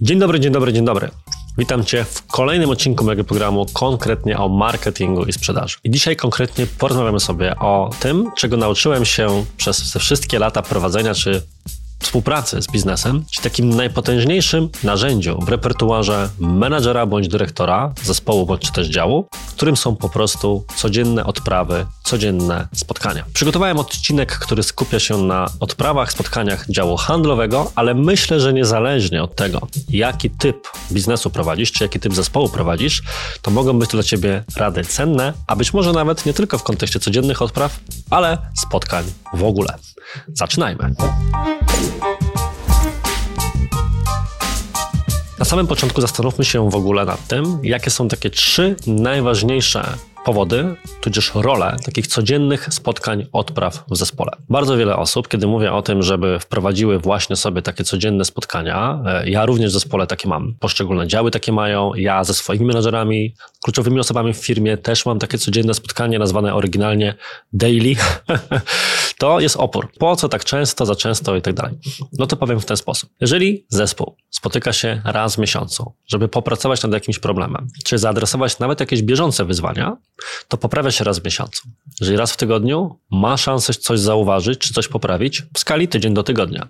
Dzień dobry, dzień dobry, dzień dobry. Witam Cię w kolejnym odcinku mojego programu konkretnie o marketingu i sprzedaży. I dzisiaj konkretnie porozmawiamy sobie o tym, czego nauczyłem się przez te wszystkie lata prowadzenia czy współpracy z biznesem, czyli takim najpotężniejszym narzędziu w repertuarze menadżera bądź dyrektora zespołu bądź też działu, którym są po prostu codzienne odprawy, codzienne spotkania. Przygotowałem odcinek, który skupia się na odprawach, spotkaniach działu handlowego, ale myślę, że niezależnie od tego, jaki typ biznesu prowadzisz, czy jaki typ zespołu prowadzisz, to mogą być dla Ciebie rady cenne, a być może nawet nie tylko w kontekście codziennych odpraw, ale spotkań w ogóle. Zaczynajmy. Na samym początku zastanówmy się w ogóle nad tym, jakie są takie trzy najważniejsze powody, tudzież role takich codziennych spotkań, odpraw w zespole. Bardzo wiele osób, kiedy mówię o tym, żeby wprowadziły właśnie sobie takie codzienne spotkania, e, ja również w zespole takie mam. Poszczególne działy takie mają, ja ze swoimi menedżerami, kluczowymi osobami w firmie też mam takie codzienne spotkanie nazwane oryginalnie daily. to jest opór. Po co tak często, za często i tak dalej. No to powiem w ten sposób. Jeżeli zespół spotyka się raz w miesiącu, żeby popracować nad jakimś problemem, czy zaadresować nawet jakieś bieżące wyzwania, to poprawia się raz w miesiącu. Jeżeli raz w tygodniu ma szansę coś zauważyć, czy coś poprawić, w skali tydzień do tygodnia.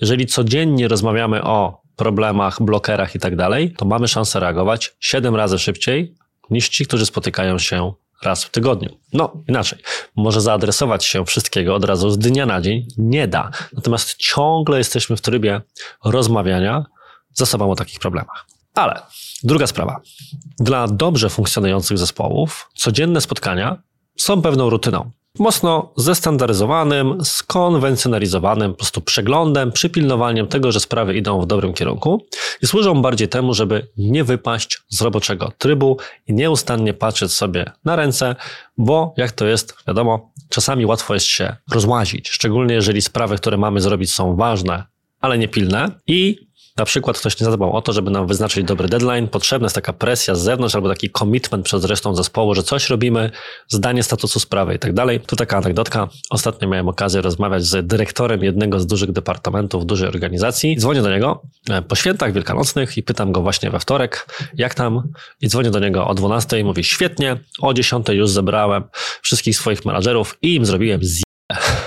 Jeżeli codziennie rozmawiamy o problemach, blokerach i tak dalej, to mamy szansę reagować 7 razy szybciej niż ci, którzy spotykają się raz w tygodniu. No, inaczej. Może zaadresować się wszystkiego od razu z dnia na dzień nie da. Natomiast ciągle jesteśmy w trybie rozmawiania ze sobą o takich problemach. Ale druga sprawa. Dla dobrze funkcjonujących zespołów codzienne spotkania są pewną rutyną mocno zestandaryzowanym, skonwencjonalizowanym po prostu przeglądem, przypilnowaniem tego, że sprawy idą w dobrym kierunku i służą bardziej temu, żeby nie wypaść z roboczego trybu i nieustannie patrzeć sobie na ręce, bo jak to jest, wiadomo, czasami łatwo jest się rozłazić, szczególnie jeżeli sprawy, które mamy zrobić są ważne, ale nie pilne i na przykład ktoś nie zadbał o to, żeby nam wyznaczyć dobry deadline, potrzebna jest taka presja z zewnątrz albo taki commitment przez resztą zespołu, że coś robimy, zdanie statusu sprawy i tak dalej. Tu taka anegdotka. Ostatnio miałem okazję rozmawiać z dyrektorem jednego z dużych departamentów dużej organizacji. Dzwonię do niego e, po świętach wielkanocnych i pytam go właśnie we wtorek, jak tam? I dzwonię do niego o 12 i mówi, świetnie, o 10 już zebrałem wszystkich swoich menadżerów i im zrobiłem z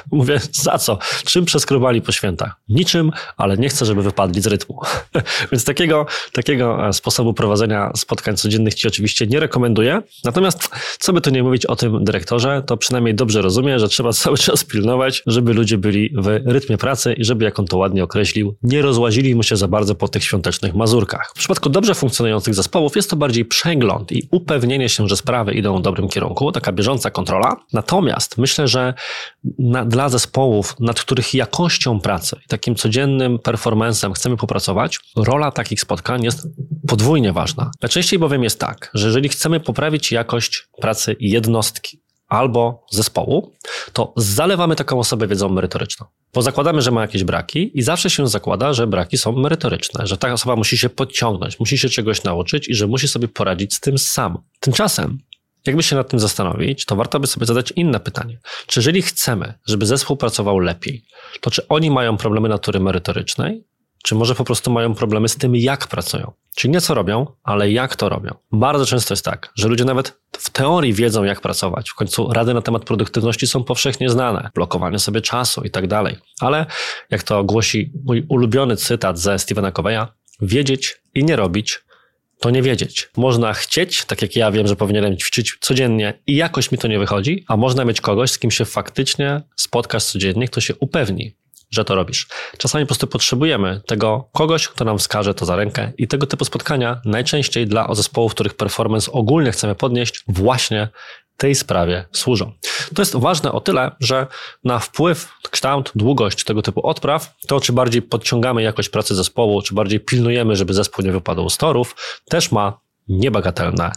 Mówię, za co? Czym przeskrobali po świętach? Niczym, ale nie chcę, żeby wypadli z rytmu. Więc takiego, takiego e, sposobu prowadzenia spotkań codziennych Ci oczywiście nie rekomenduję. Natomiast, co by tu nie mówić o tym dyrektorze, to przynajmniej dobrze rozumie, że trzeba cały czas pilnować, żeby ludzie byli w rytmie pracy i żeby, jak on to ładnie określił, nie rozłazili mu się za bardzo po tych świątecznych mazurkach. W przypadku dobrze funkcjonujących zespołów jest to bardziej przegląd i upewnienie się, że sprawy idą w dobrym kierunku, taka bieżąca kontrola. Natomiast myślę, że na, dla zespołów, nad których jakością pracy i takim codziennym performancem chcemy popracować, rola takich spotkań jest podwójnie ważna. Najczęściej bowiem jest tak, że jeżeli chcemy poprawić jakość pracy jednostki albo zespołu, to zalewamy taką osobę wiedzą merytoryczną. Bo zakładamy, że ma jakieś braki i zawsze się zakłada, że braki są merytoryczne, że ta osoba musi się podciągnąć, musi się czegoś nauczyć i że musi sobie poradzić z tym sam. Tymczasem jakby się nad tym zastanowić, to warto by sobie zadać inne pytanie. Czy jeżeli chcemy, żeby zespół pracował lepiej, to czy oni mają problemy natury merytorycznej, czy może po prostu mają problemy z tym, jak pracują? Czyli nie co robią, ale jak to robią. Bardzo często jest tak, że ludzie nawet w teorii wiedzą, jak pracować. W końcu rady na temat produktywności są powszechnie znane. Blokowanie sobie czasu i tak dalej. Ale jak to głosi mój ulubiony cytat ze Stevena Coveya, wiedzieć i nie robić to nie wiedzieć. Można chcieć, tak jak ja wiem, że powinienem ćwiczyć codziennie i jakoś mi to nie wychodzi, a można mieć kogoś, z kim się faktycznie spotkasz codziennie, kto się upewni, że to robisz. Czasami po prostu potrzebujemy tego kogoś, kto nam wskaże to za rękę i tego typu spotkania najczęściej dla zespołów, których performance ogólnie chcemy podnieść, właśnie tej sprawie służą. To jest ważne o tyle, że na wpływ, kształt, długość tego typu odpraw, to czy bardziej podciągamy jakość pracy zespołu, czy bardziej pilnujemy, żeby zespół nie wypadł z torów, też ma niebagatelne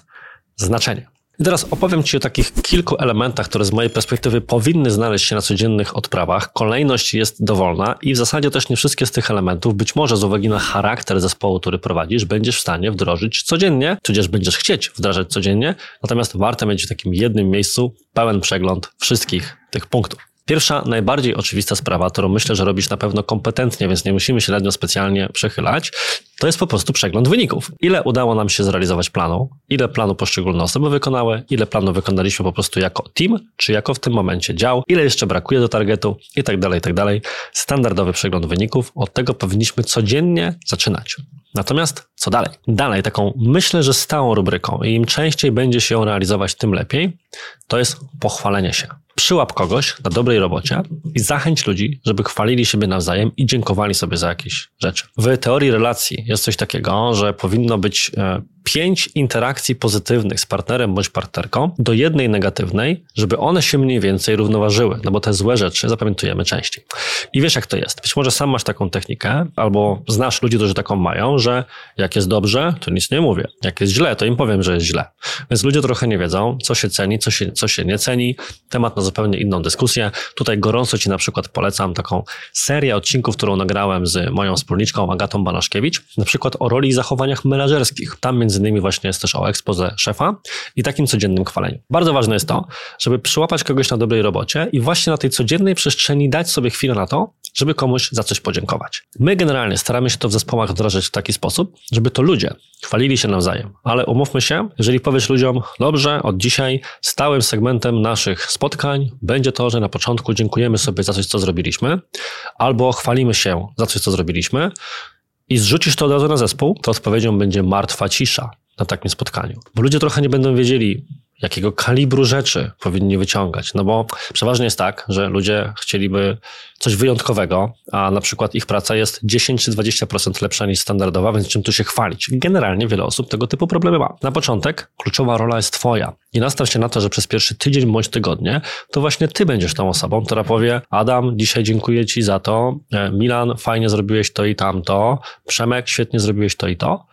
znaczenie. I teraz opowiem Ci o takich kilku elementach, które z mojej perspektywy powinny znaleźć się na codziennych odprawach. Kolejność jest dowolna i w zasadzie też nie wszystkie z tych elementów, być może z uwagi na charakter zespołu, który prowadzisz, będziesz w stanie wdrożyć codziennie, tudzież będziesz chcieć wdrażać codziennie, natomiast warto mieć w takim jednym miejscu pełen przegląd wszystkich tych punktów. Pierwsza, najbardziej oczywista sprawa, którą myślę, że robisz na pewno kompetentnie, więc nie musimy się nad nią specjalnie przechylać, to jest po prostu przegląd wyników. Ile udało nam się zrealizować planu, ile planu poszczególne osoby wykonały, ile planu wykonaliśmy po prostu jako team, czy jako w tym momencie dział, ile jeszcze brakuje do targetu i tak dalej, i tak dalej. Standardowy przegląd wyników, od tego powinniśmy codziennie zaczynać. Natomiast co dalej? Dalej, taką myślę, że stałą rubryką i im częściej będzie się ją realizować, tym lepiej, to jest pochwalenie się. Przyłap kogoś na dobrej robocie i zachęć ludzi, żeby chwalili siebie nawzajem i dziękowali sobie za jakieś rzeczy. W teorii relacji jest coś takiego, że powinno być e, pięć interakcji pozytywnych z partnerem bądź partnerką do jednej negatywnej, żeby one się mniej więcej równoważyły, no bo te złe rzeczy zapamiętujemy częściej. I wiesz jak to jest. Być może sam masz taką technikę, albo znasz ludzi, którzy taką mają, że jak jest dobrze, to nic nie mówię. Jak jest źle, to im powiem, że jest źle. Więc ludzie trochę nie wiedzą, co się ceni, co się, co się nie ceni. Temat na zupełnie inną dyskusję. Tutaj gorąco Ci na przykład polecam taką serię odcinków, którą nagrałem z moją wspólniczką Agatą Banaszkiewicz, na przykład o roli i zachowaniach menedżerskich. Tam między innymi właśnie jest też o ekspoze szefa i takim codziennym chwaleniu. Bardzo ważne jest to, żeby przyłapać kogoś na dobrej robocie i właśnie na tej codziennej przestrzeni dać sobie chwilę na to, żeby komuś za coś podziękować. My generalnie staramy się to w zespołach wdrażać w taki sposób, żeby to ludzie chwalili się nawzajem. Ale umówmy się, jeżeli powiesz ludziom, dobrze, od dzisiaj stałym segmentem naszych spotkań będzie to, że na początku dziękujemy sobie za coś, co zrobiliśmy, albo chwalimy się za coś, co zrobiliśmy, i zrzucisz to od razu na zespół, to odpowiedzią będzie martwa cisza na takim spotkaniu. Bo ludzie trochę nie będą wiedzieli, jakiego kalibru rzeczy powinni wyciągać. No bo przeważnie jest tak, że ludzie chcieliby coś wyjątkowego, a na przykład ich praca jest 10 czy 20% lepsza niż standardowa, więc czym tu się chwalić? Generalnie wiele osób tego typu problemy ma. Na początek kluczowa rola jest twoja i nastaw się na to, że przez pierwszy tydzień bądź tygodnie to właśnie ty będziesz tą osobą, która powie Adam, dzisiaj dziękuję ci za to, e, Milan, fajnie zrobiłeś to i tamto, Przemek, świetnie zrobiłeś to i to,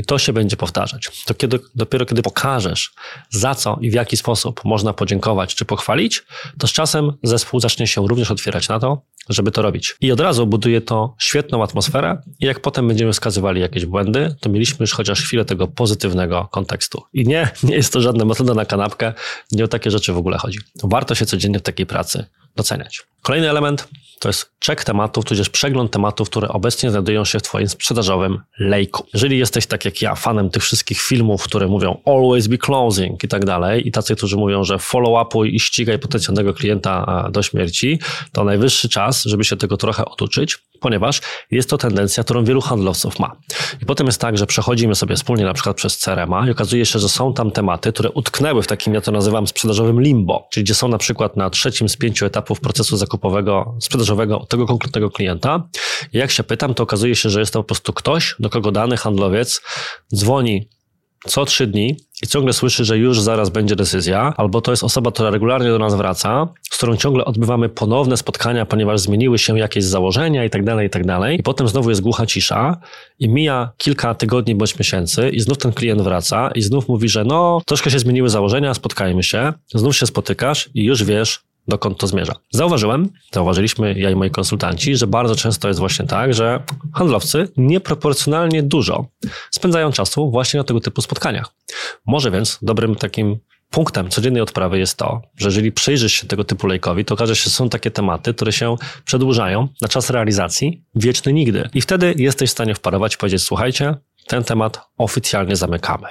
i to się będzie powtarzać. To kiedy, dopiero kiedy pokażesz, za co i w jaki sposób można podziękować czy pochwalić, to z czasem zespół zacznie się również otwierać na to, żeby to robić. I od razu buduje to świetną atmosferę i jak potem będziemy wskazywali jakieś błędy, to mieliśmy już chociaż chwilę tego pozytywnego kontekstu. I nie, nie jest to żadna metoda na kanapkę, nie o takie rzeczy w ogóle chodzi. Warto się codziennie w takiej pracy doceniać. Kolejny element to jest check tematów, tudzież przegląd tematów, które obecnie znajdują się w Twoim sprzedażowym lejku. Jeżeli jesteś tak jak ja, fanem tych wszystkich filmów, które mówią always be closing i tak dalej, i tacy, którzy mówią, że follow-upuj i ścigaj potencjalnego klienta do śmierci, to najwyższy czas, żeby się tego trochę oduczyć, ponieważ jest to tendencja, którą wielu handlowców ma. I potem jest tak, że przechodzimy sobie wspólnie na przykład przez CRM-a i okazuje się, że są tam tematy, które utknęły w takim, ja to nazywam sprzedażowym limbo, czyli gdzie są na przykład na trzecim z pięciu etapów procesu zakupowego, sprzedażowego tego konkretnego klienta. I jak się pytam, to okazuje się, że jest to po prostu ktoś, do kogo dany handlowiec dzwoni co trzy dni i ciągle słyszy, że już zaraz będzie decyzja, albo to jest osoba, która regularnie do nas wraca, z którą ciągle odbywamy ponowne spotkania, ponieważ zmieniły się jakieś założenia i tak dalej, i tak. I potem znowu jest głucha cisza i mija kilka tygodni bądź miesięcy i znów ten klient wraca i znów mówi, że no, troszkę się zmieniły założenia, spotkajmy się, znów się spotykasz i już wiesz, dokąd to zmierza. Zauważyłem, zauważyliśmy ja i moi konsultanci, że bardzo często jest właśnie tak, że handlowcy nieproporcjonalnie dużo spędzają czasu właśnie na tego typu spotkaniach. Może więc dobrym takim punktem codziennej odprawy jest to, że jeżeli przyjrzysz się tego typu lejkowi, to okaże się, że są takie tematy, które się przedłużają na czas realizacji wieczny nigdy. I wtedy jesteś w stanie wparować i powiedzieć, słuchajcie, ten temat oficjalnie zamykamy.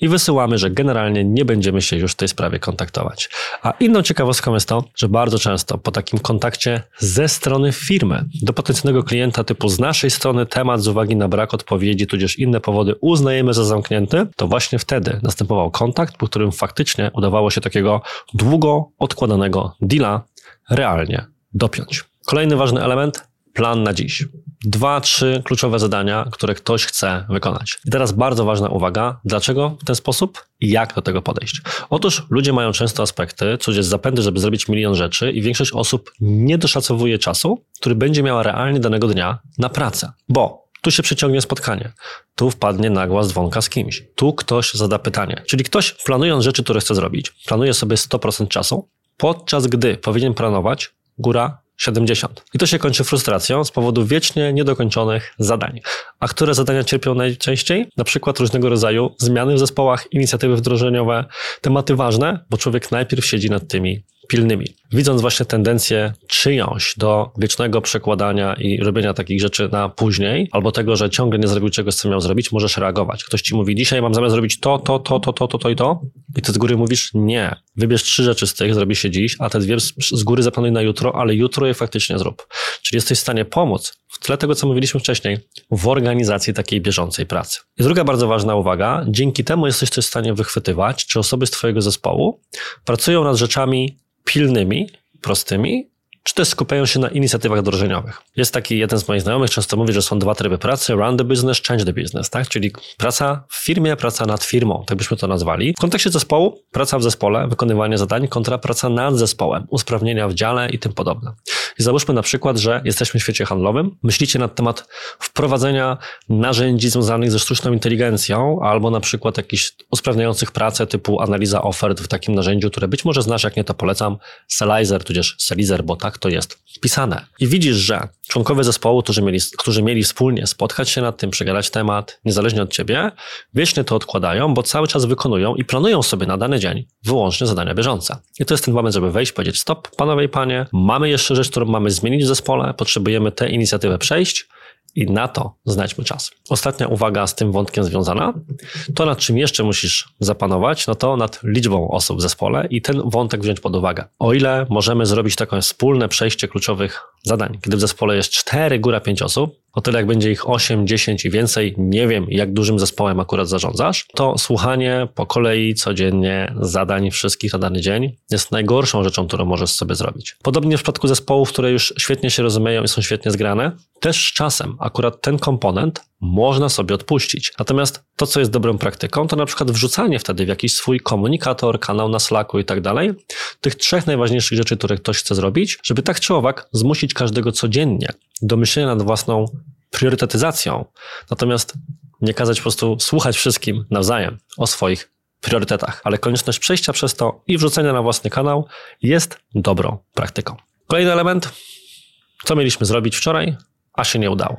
I wysyłamy, że generalnie nie będziemy się już w tej sprawie kontaktować. A inną ciekawostką jest to, że bardzo często po takim kontakcie ze strony firmy do potencjalnego klienta typu z naszej strony temat z uwagi na brak odpowiedzi, tudzież inne powody uznajemy za zamknięty, to właśnie wtedy następował kontakt, po którym faktycznie udawało się takiego długo odkładanego deala realnie dopiąć. Kolejny ważny element plan na dziś. Dwa, trzy kluczowe zadania, które ktoś chce wykonać. I teraz bardzo ważna uwaga, dlaczego w ten sposób i jak do tego podejść. Otóż ludzie mają często aspekty, co jest zapędy, żeby zrobić milion rzeczy i większość osób nie doszacowuje czasu, który będzie miała realnie danego dnia na pracę. Bo tu się przyciągnie spotkanie, tu wpadnie nagła dzwonka z kimś, tu ktoś zada pytanie. Czyli ktoś planując rzeczy, które chce zrobić, planuje sobie 100% czasu, podczas gdy powinien planować góra 70. I to się kończy frustracją z powodu wiecznie niedokończonych zadań. A które zadania cierpią najczęściej? Na przykład różnego rodzaju zmiany w zespołach, inicjatywy wdrożeniowe, tematy ważne, bo człowiek najpierw siedzi nad tymi pilnymi. Widząc właśnie tendencję czyjąś do wiecznego przekładania i robienia takich rzeczy na później, albo tego, że ciągle nie zrobił czegoś, co miał zrobić, możesz reagować. Ktoś ci mówi, dzisiaj mam zamiar zrobić to, to, to, to, to, to, to i to, i ty z góry mówisz, nie. Wybierz trzy rzeczy z tych, zrobi się dziś, a te dwie z góry zaplanuj na jutro, ale jutro je faktycznie zrób. Czyli jesteś w stanie pomóc w tle tego, co mówiliśmy wcześniej, w organizacji takiej bieżącej pracy. I druga bardzo ważna uwaga, dzięki temu jesteś w stanie wychwytywać, czy osoby z twojego zespołu pracują nad rzeczami pilnymi, prostymi, czy też skupiają się na inicjatywach wdrożeniowych. Jest taki jeden z moich znajomych, często mówi, że są dwa tryby pracy, run the business, change the business, tak? Czyli praca w firmie, praca nad firmą, tak byśmy to nazwali. W kontekście zespołu, praca w zespole, wykonywanie zadań kontra praca nad zespołem, usprawnienia w dziale i tym podobne. I załóżmy na przykład, że jesteśmy w świecie handlowym, myślicie nad temat wprowadzenia narzędzi związanych ze sztuczną inteligencją, albo na przykład jakichś usprawniających pracę typu analiza ofert w takim narzędziu, które być może znasz, jak nie to polecam, Selizer, tudzież Selizer, bo tak to jest wpisane. I widzisz, że członkowie zespołu, którzy mieli, którzy mieli wspólnie spotkać się nad tym, przegadać temat, niezależnie od ciebie, wiecznie to odkładają, bo cały czas wykonują i planują sobie na dany dzień wyłącznie zadania bieżące. I to jest ten moment, żeby wejść, powiedzieć stop, panowie i panie, mamy jeszcze rzecz, którą mamy zmienić w zespole, potrzebujemy tę inicjatywę przejść, i na to znajdźmy czas. Ostatnia uwaga z tym wątkiem związana, to nad czym jeszcze musisz zapanować, no to nad liczbą osób w zespole i ten wątek wziąć pod uwagę. O ile możemy zrobić takie wspólne przejście kluczowych zadań, kiedy w zespole jest 4, góra 5 osób, o tyle jak będzie ich 8, 10 i więcej, nie wiem jak dużym zespołem akurat zarządzasz, to słuchanie po kolei codziennie zadań wszystkich na dany dzień jest najgorszą rzeczą, którą możesz sobie zrobić. Podobnie w przypadku zespołów, które już świetnie się rozumieją i są świetnie zgrane, też z czasem akurat ten komponent można sobie odpuścić. Natomiast to, co jest dobrą praktyką, to na przykład wrzucanie wtedy w jakiś swój komunikator, kanał na Slacku i tak dalej, tych trzech najważniejszych rzeczy, które ktoś chce zrobić, żeby tak czy owak zmusić każdego codziennie do myślenia nad własną priorytetyzacją. Natomiast nie kazać po prostu słuchać wszystkim nawzajem o swoich priorytetach, ale konieczność przejścia przez to i wrzucenia na własny kanał jest dobrą praktyką. Kolejny element, co mieliśmy zrobić wczoraj, a się nie udało.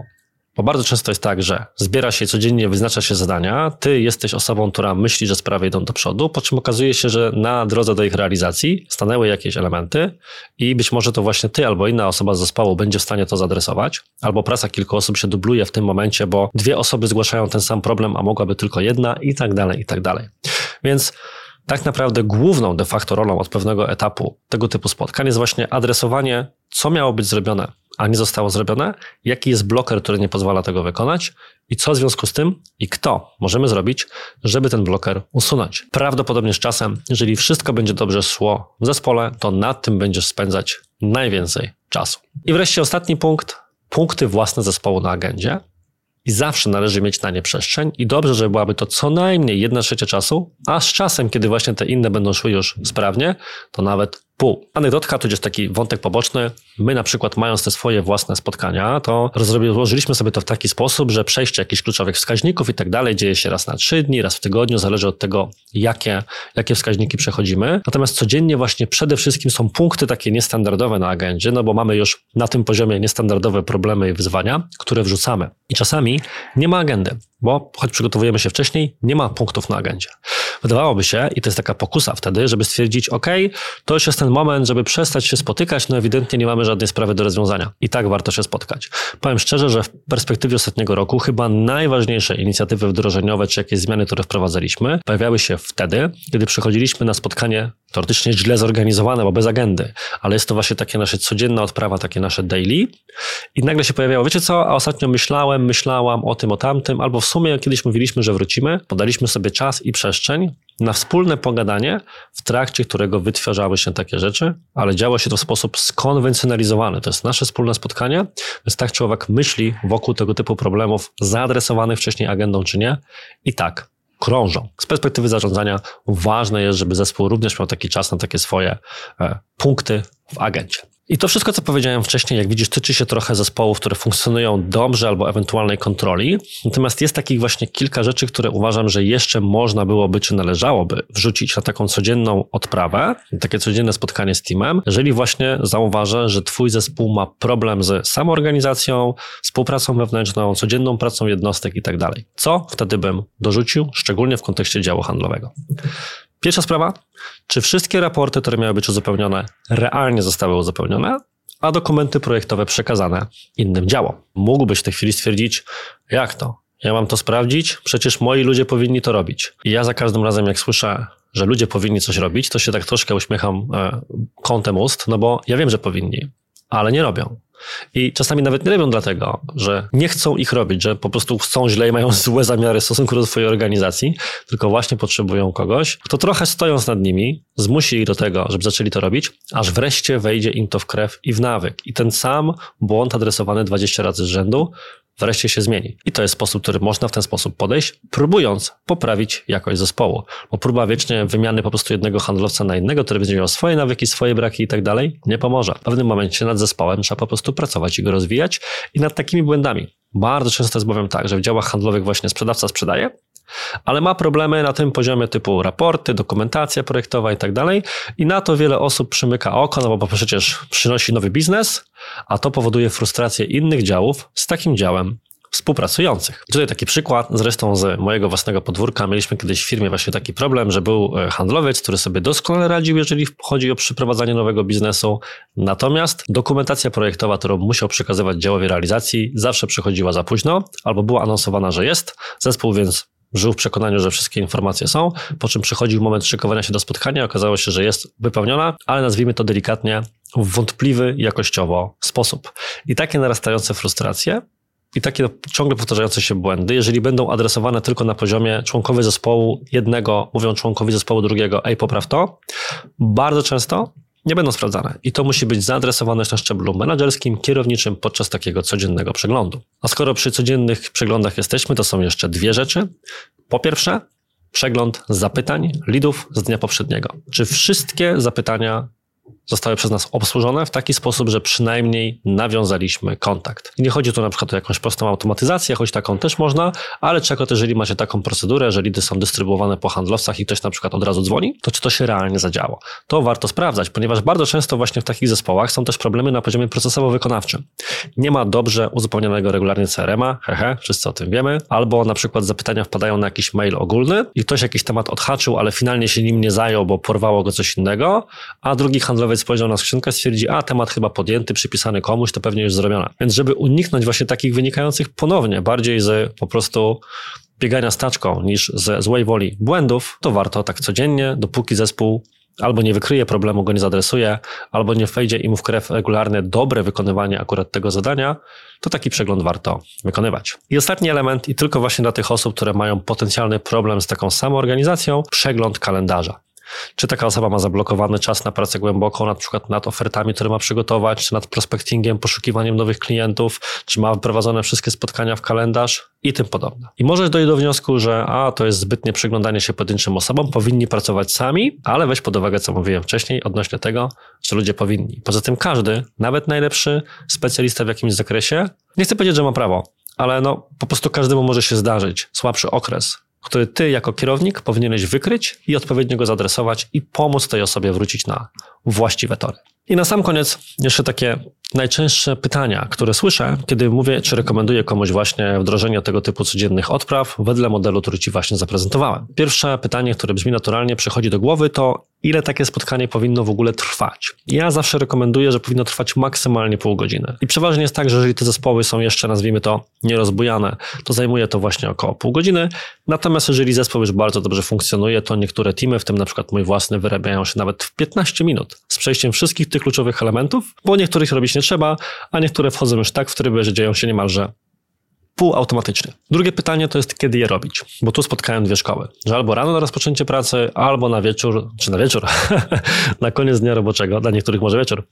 Bo bardzo często jest tak, że zbiera się codziennie, wyznacza się zadania, ty jesteś osobą, która myśli, że sprawy idą do przodu, po czym okazuje się, że na drodze do ich realizacji stanęły jakieś elementy i być może to właśnie ty albo inna osoba z zespołu będzie w stanie to zadresować, albo praca kilku osób się dubluje w tym momencie, bo dwie osoby zgłaszają ten sam problem, a mogłaby tylko jedna i tak dalej, i tak dalej. Więc tak naprawdę główną de facto rolą od pewnego etapu tego typu spotkań jest właśnie adresowanie, co miało być zrobione a nie zostało zrobione, jaki jest bloker, który nie pozwala tego wykonać i co w związku z tym i kto możemy zrobić, żeby ten bloker usunąć. Prawdopodobnie z czasem, jeżeli wszystko będzie dobrze szło w zespole, to nad tym będziesz spędzać najwięcej czasu. I wreszcie ostatni punkt, punkty własne zespołu na agendzie. I zawsze należy mieć na nie przestrzeń i dobrze, żeby byłaby to co najmniej jedna trzecia czasu, a z czasem, kiedy właśnie te inne będą szły już sprawnie, to nawet pół. Anegdotka, tudzież taki wątek poboczny. My na przykład mając te swoje własne spotkania, to rozłożyliśmy sobie to w taki sposób, że przejście jakichś kluczowych wskaźników i tak dalej dzieje się raz na trzy dni, raz w tygodniu, zależy od tego, jakie, jakie wskaźniki przechodzimy. Natomiast codziennie właśnie przede wszystkim są punkty takie niestandardowe na agendzie, no bo mamy już na tym poziomie niestandardowe problemy i wyzwania, które wrzucamy. I czasami nie ma agendy bo choć przygotowujemy się wcześniej, nie ma punktów na agendzie. Wydawałoby się, i to jest taka pokusa wtedy, żeby stwierdzić, OK, to już jest ten moment, żeby przestać się spotykać, no ewidentnie nie mamy żadnej sprawy do rozwiązania. I tak warto się spotkać. Powiem szczerze, że w perspektywie ostatniego roku chyba najważniejsze inicjatywy wdrożeniowe, czy jakieś zmiany, które wprowadzaliśmy, pojawiały się wtedy, kiedy przychodziliśmy na spotkanie teoretycznie źle zorganizowane, bo bez agendy, ale jest to właśnie takie nasze codzienna odprawa, takie nasze daily. I nagle się pojawiało, wiecie co, a ostatnio myślałem, myślałam o tym, o tamtym, albo w sumie kiedyś mówiliśmy, że wrócimy, podaliśmy sobie czas i przestrzeń na wspólne pogadanie, w trakcie którego wytwarzały się takie rzeczy, ale działo się to w sposób skonwencjonalizowany. To jest nasze wspólne spotkanie, więc tak czy owak myśli wokół tego typu problemów zaadresowanych wcześniej agendą czy nie. I tak krążą. Z perspektywy zarządzania ważne jest, żeby zespół również miał taki czas na takie swoje e, punkty w agencie. I to wszystko, co powiedziałem wcześniej, jak widzisz, tyczy się trochę zespołów, które funkcjonują dobrze albo ewentualnej kontroli. Natomiast jest takich właśnie kilka rzeczy, które uważam, że jeszcze można byłoby, czy należałoby wrzucić na taką codzienną odprawę, takie codzienne spotkanie z teamem, jeżeli właśnie zauważę, że twój zespół ma problem z samoorganizacją, współpracą wewnętrzną, codzienną pracą jednostek i tak dalej. Co wtedy bym dorzucił, szczególnie w kontekście działu handlowego? Pierwsza sprawa, czy wszystkie raporty, które miały być uzupełnione, realnie zostały uzupełnione, a dokumenty projektowe przekazane innym działom. Mógłbyś w tej chwili stwierdzić, jak to? Ja mam to sprawdzić? Przecież moi ludzie powinni to robić. I ja za każdym razem, jak słyszę, że ludzie powinni coś robić, to się tak troszkę uśmiecham e, kątem ust, no bo ja wiem, że powinni, ale nie robią. I czasami nawet nie robią dlatego, że nie chcą ich robić, że po prostu chcą źle i mają złe zamiary w stosunku do swojej organizacji, tylko właśnie potrzebują kogoś, kto trochę stojąc nad nimi, zmusi ich do tego, żeby zaczęli to robić, aż wreszcie wejdzie im to w krew i w nawyk. I ten sam błąd adresowany 20 razy z rzędu wreszcie się zmieni. I to jest sposób, który można w ten sposób podejść, próbując poprawić jakość zespołu. Bo próba wiecznie wymiany po prostu jednego handlowca na innego, który będzie miał swoje nawyki, swoje braki i tak dalej, nie pomoże. W pewnym momencie nad zespołem trzeba po prostu pracować i go rozwijać i nad takimi błędami. Bardzo często jest bowiem tak, że w działach handlowych właśnie sprzedawca sprzedaje, ale ma problemy na tym poziomie typu raporty, dokumentacja projektowa i tak dalej. I na to wiele osób przymyka oko, no bo przecież przynosi nowy biznes, a to powoduje frustrację innych działów z takim działem współpracujących. Tutaj taki przykład, zresztą z mojego własnego podwórka. Mieliśmy kiedyś w firmie właśnie taki problem, że był e, handlowiec, który sobie doskonale radził, jeżeli chodzi o przeprowadzanie nowego biznesu. Natomiast dokumentacja projektowa, którą musiał przekazywać działowi realizacji, zawsze przychodziła za późno, albo była anonsowana, że jest. Zespół więc żył w przekonaniu, że wszystkie informacje są, po czym przychodził moment szykowania się do spotkania, okazało się, że jest wypełniona, ale nazwijmy to delikatnie w wątpliwy jakościowo sposób. I takie narastające frustracje i takie ciągle powtarzające się błędy, jeżeli będą adresowane tylko na poziomie członkowie zespołu jednego, mówią członkowi zespołu drugiego, ej, popraw to, bardzo często nie będą sprawdzane. I to musi być zaadresowane na szczeblu menedżerskim, kierowniczym podczas takiego codziennego przeglądu. A skoro przy codziennych przeglądach jesteśmy, to są jeszcze dwie rzeczy. Po pierwsze, przegląd zapytań, lidów z dnia poprzedniego. Czy wszystkie zapytania zostały przez nas obsłużone w taki sposób, że przynajmniej nawiązaliśmy kontakt. I nie chodzi tu na przykład o jakąś prostą automatyzację, choć taką też można, ale czego też, jeżeli macie taką procedurę, że lidy są dystrybuowane po handlowcach i ktoś na przykład od razu dzwoni, to czy to się realnie zadziało? To warto sprawdzać, ponieważ bardzo często właśnie w takich zespołach są też problemy na poziomie procesowo-wykonawczym. Nie ma dobrze uzupełnionego regularnie CRM-a, hehe, wszyscy o tym wiemy, albo na przykład zapytania wpadają na jakiś mail ogólny i ktoś jakiś temat odhaczył, ale finalnie się nim nie zajął, bo porwało go coś innego, a drugi handlowiec handlowiec spojrzał na skrzynkę, stwierdzi, a temat chyba podjęty, przypisany komuś, to pewnie już zrobione. Więc żeby uniknąć właśnie takich wynikających ponownie bardziej z po prostu biegania staczką niż ze złej woli błędów, to warto tak codziennie, dopóki zespół albo nie wykryje problemu, go nie zadresuje, albo nie wejdzie im w krew regularne, dobre wykonywanie akurat tego zadania, to taki przegląd warto wykonywać. I ostatni element, i tylko właśnie dla tych osób, które mają potencjalny problem z taką samą organizacją, przegląd kalendarza. Czy taka osoba ma zablokowany czas na pracę głęboką, na przykład nad ofertami, które ma przygotować, czy nad prospectingiem, poszukiwaniem nowych klientów, czy ma wyprowadzone wszystkie spotkania w kalendarz i tym podobne. I możesz dojść do wniosku, że a, to jest zbytnie przyglądanie się pojedynczym osobom, powinni pracować sami, ale weź pod uwagę, co mówiłem wcześniej odnośnie tego, że ludzie powinni. Poza tym każdy, nawet najlepszy specjalista w jakimś zakresie, nie chcę powiedzieć, że ma prawo, ale no, po prostu każdemu może się zdarzyć słabszy okres, który ty jako kierownik powinieneś wykryć i odpowiednio go zadresować i pomóc tej osobie wrócić na właściwe tory. I na sam koniec jeszcze takie najczęstsze pytania, które słyszę, kiedy mówię, czy rekomenduję komuś właśnie wdrożenie tego typu codziennych odpraw wedle modelu, który Ci właśnie zaprezentowałem. Pierwsze pytanie, które brzmi naturalnie, przychodzi do głowy, to ile takie spotkanie powinno w ogóle trwać? Ja zawsze rekomenduję, że powinno trwać maksymalnie pół godziny. I przeważnie jest tak, że jeżeli te zespoły są jeszcze, nazwijmy to, nierozbujane, to zajmuje to właśnie około pół godziny. Natomiast jeżeli zespół już bardzo dobrze funkcjonuje, to niektóre teamy, w tym na przykład mój własny, wyrabiają się nawet w 15 minut z przejściem wszystkich tych kluczowych elementów, bo niektórych robić nie trzeba, a niektóre wchodzą już tak w tryby, że dzieją się niemalże półautomatycznie. Drugie pytanie to jest, kiedy je robić, bo tu spotkałem dwie szkoły, że albo rano na rozpoczęcie pracy, albo na wieczór, czy na wieczór, na koniec dnia roboczego, dla niektórych może wieczór,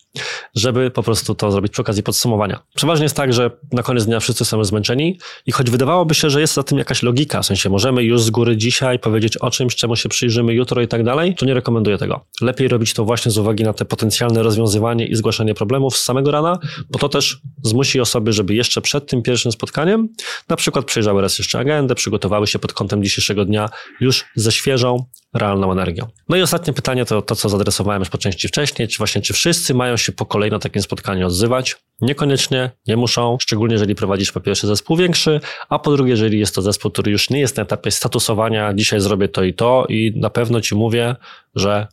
żeby po prostu to zrobić przy okazji podsumowania. Przeważnie jest tak, że na koniec dnia wszyscy są zmęczeni i choć wydawałoby się, że jest za tym jakaś logika, w sensie możemy już z góry dzisiaj powiedzieć o czymś, czemu się przyjrzymy jutro i tak dalej, to nie rekomenduję tego. Lepiej robić to właśnie z uwagi na te potencjalne rozwiązywanie i zgłaszanie problemów z samego rana, bo to też zmusi osoby, żeby jeszcze przed tym pierwszym spotkaniem na przykład przejrzały raz jeszcze agendę, przygotowały się pod kątem dzisiejszego dnia już ze świeżą, realną energią. No i ostatnie pytanie to to, co zadresowałem już po części wcześniej, czy właśnie czy wszyscy mają się po kolei na takim spotkaniu odzywać? Niekoniecznie, nie muszą, szczególnie jeżeli prowadzisz po pierwsze zespół większy, a po drugie, jeżeli jest to zespół, który już nie jest na etapie statusowania, dzisiaj zrobię to i to i na pewno ci mówię, że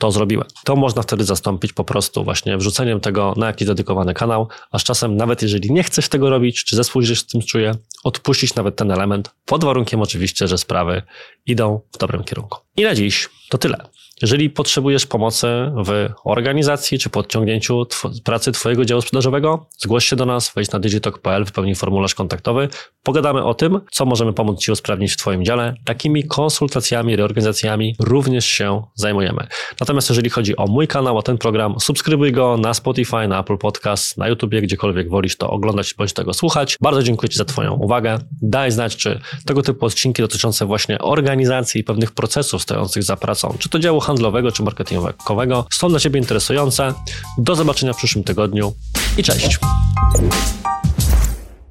to zrobiłem. To można wtedy zastąpić po prostu właśnie wrzuceniem tego na jakiś dedykowany kanał, a z czasem nawet jeżeli nie chcesz tego robić, czy zespół się z tym czuje, odpuścić nawet ten element, pod warunkiem oczywiście, że sprawy idą w dobrym kierunku. I na dziś to tyle. Jeżeli potrzebujesz pomocy w organizacji czy podciągnięciu tw pracy Twojego działu sprzedażowego, zgłoś się do nas, wejdź na digitalk.pl, wypełnij formularz kontaktowy, pogadamy o tym, co możemy pomóc Ci usprawnić w Twoim dziale. Takimi konsultacjami, reorganizacjami również się zajmujemy. Natomiast jeżeli chodzi o mój kanał, o ten program, subskrybuj go na Spotify, na Apple Podcast, na YouTubie, gdziekolwiek wolisz to oglądać bądź tego słuchać. Bardzo dziękuję Ci za Twoją uwagę. Daj znać, czy tego typu odcinki dotyczące właśnie organizacji i pewnych procesów stojących za pracą, czy to działu handlowego czy marketingowego są dla Ciebie interesujące. Do zobaczenia w przyszłym tygodniu i cześć!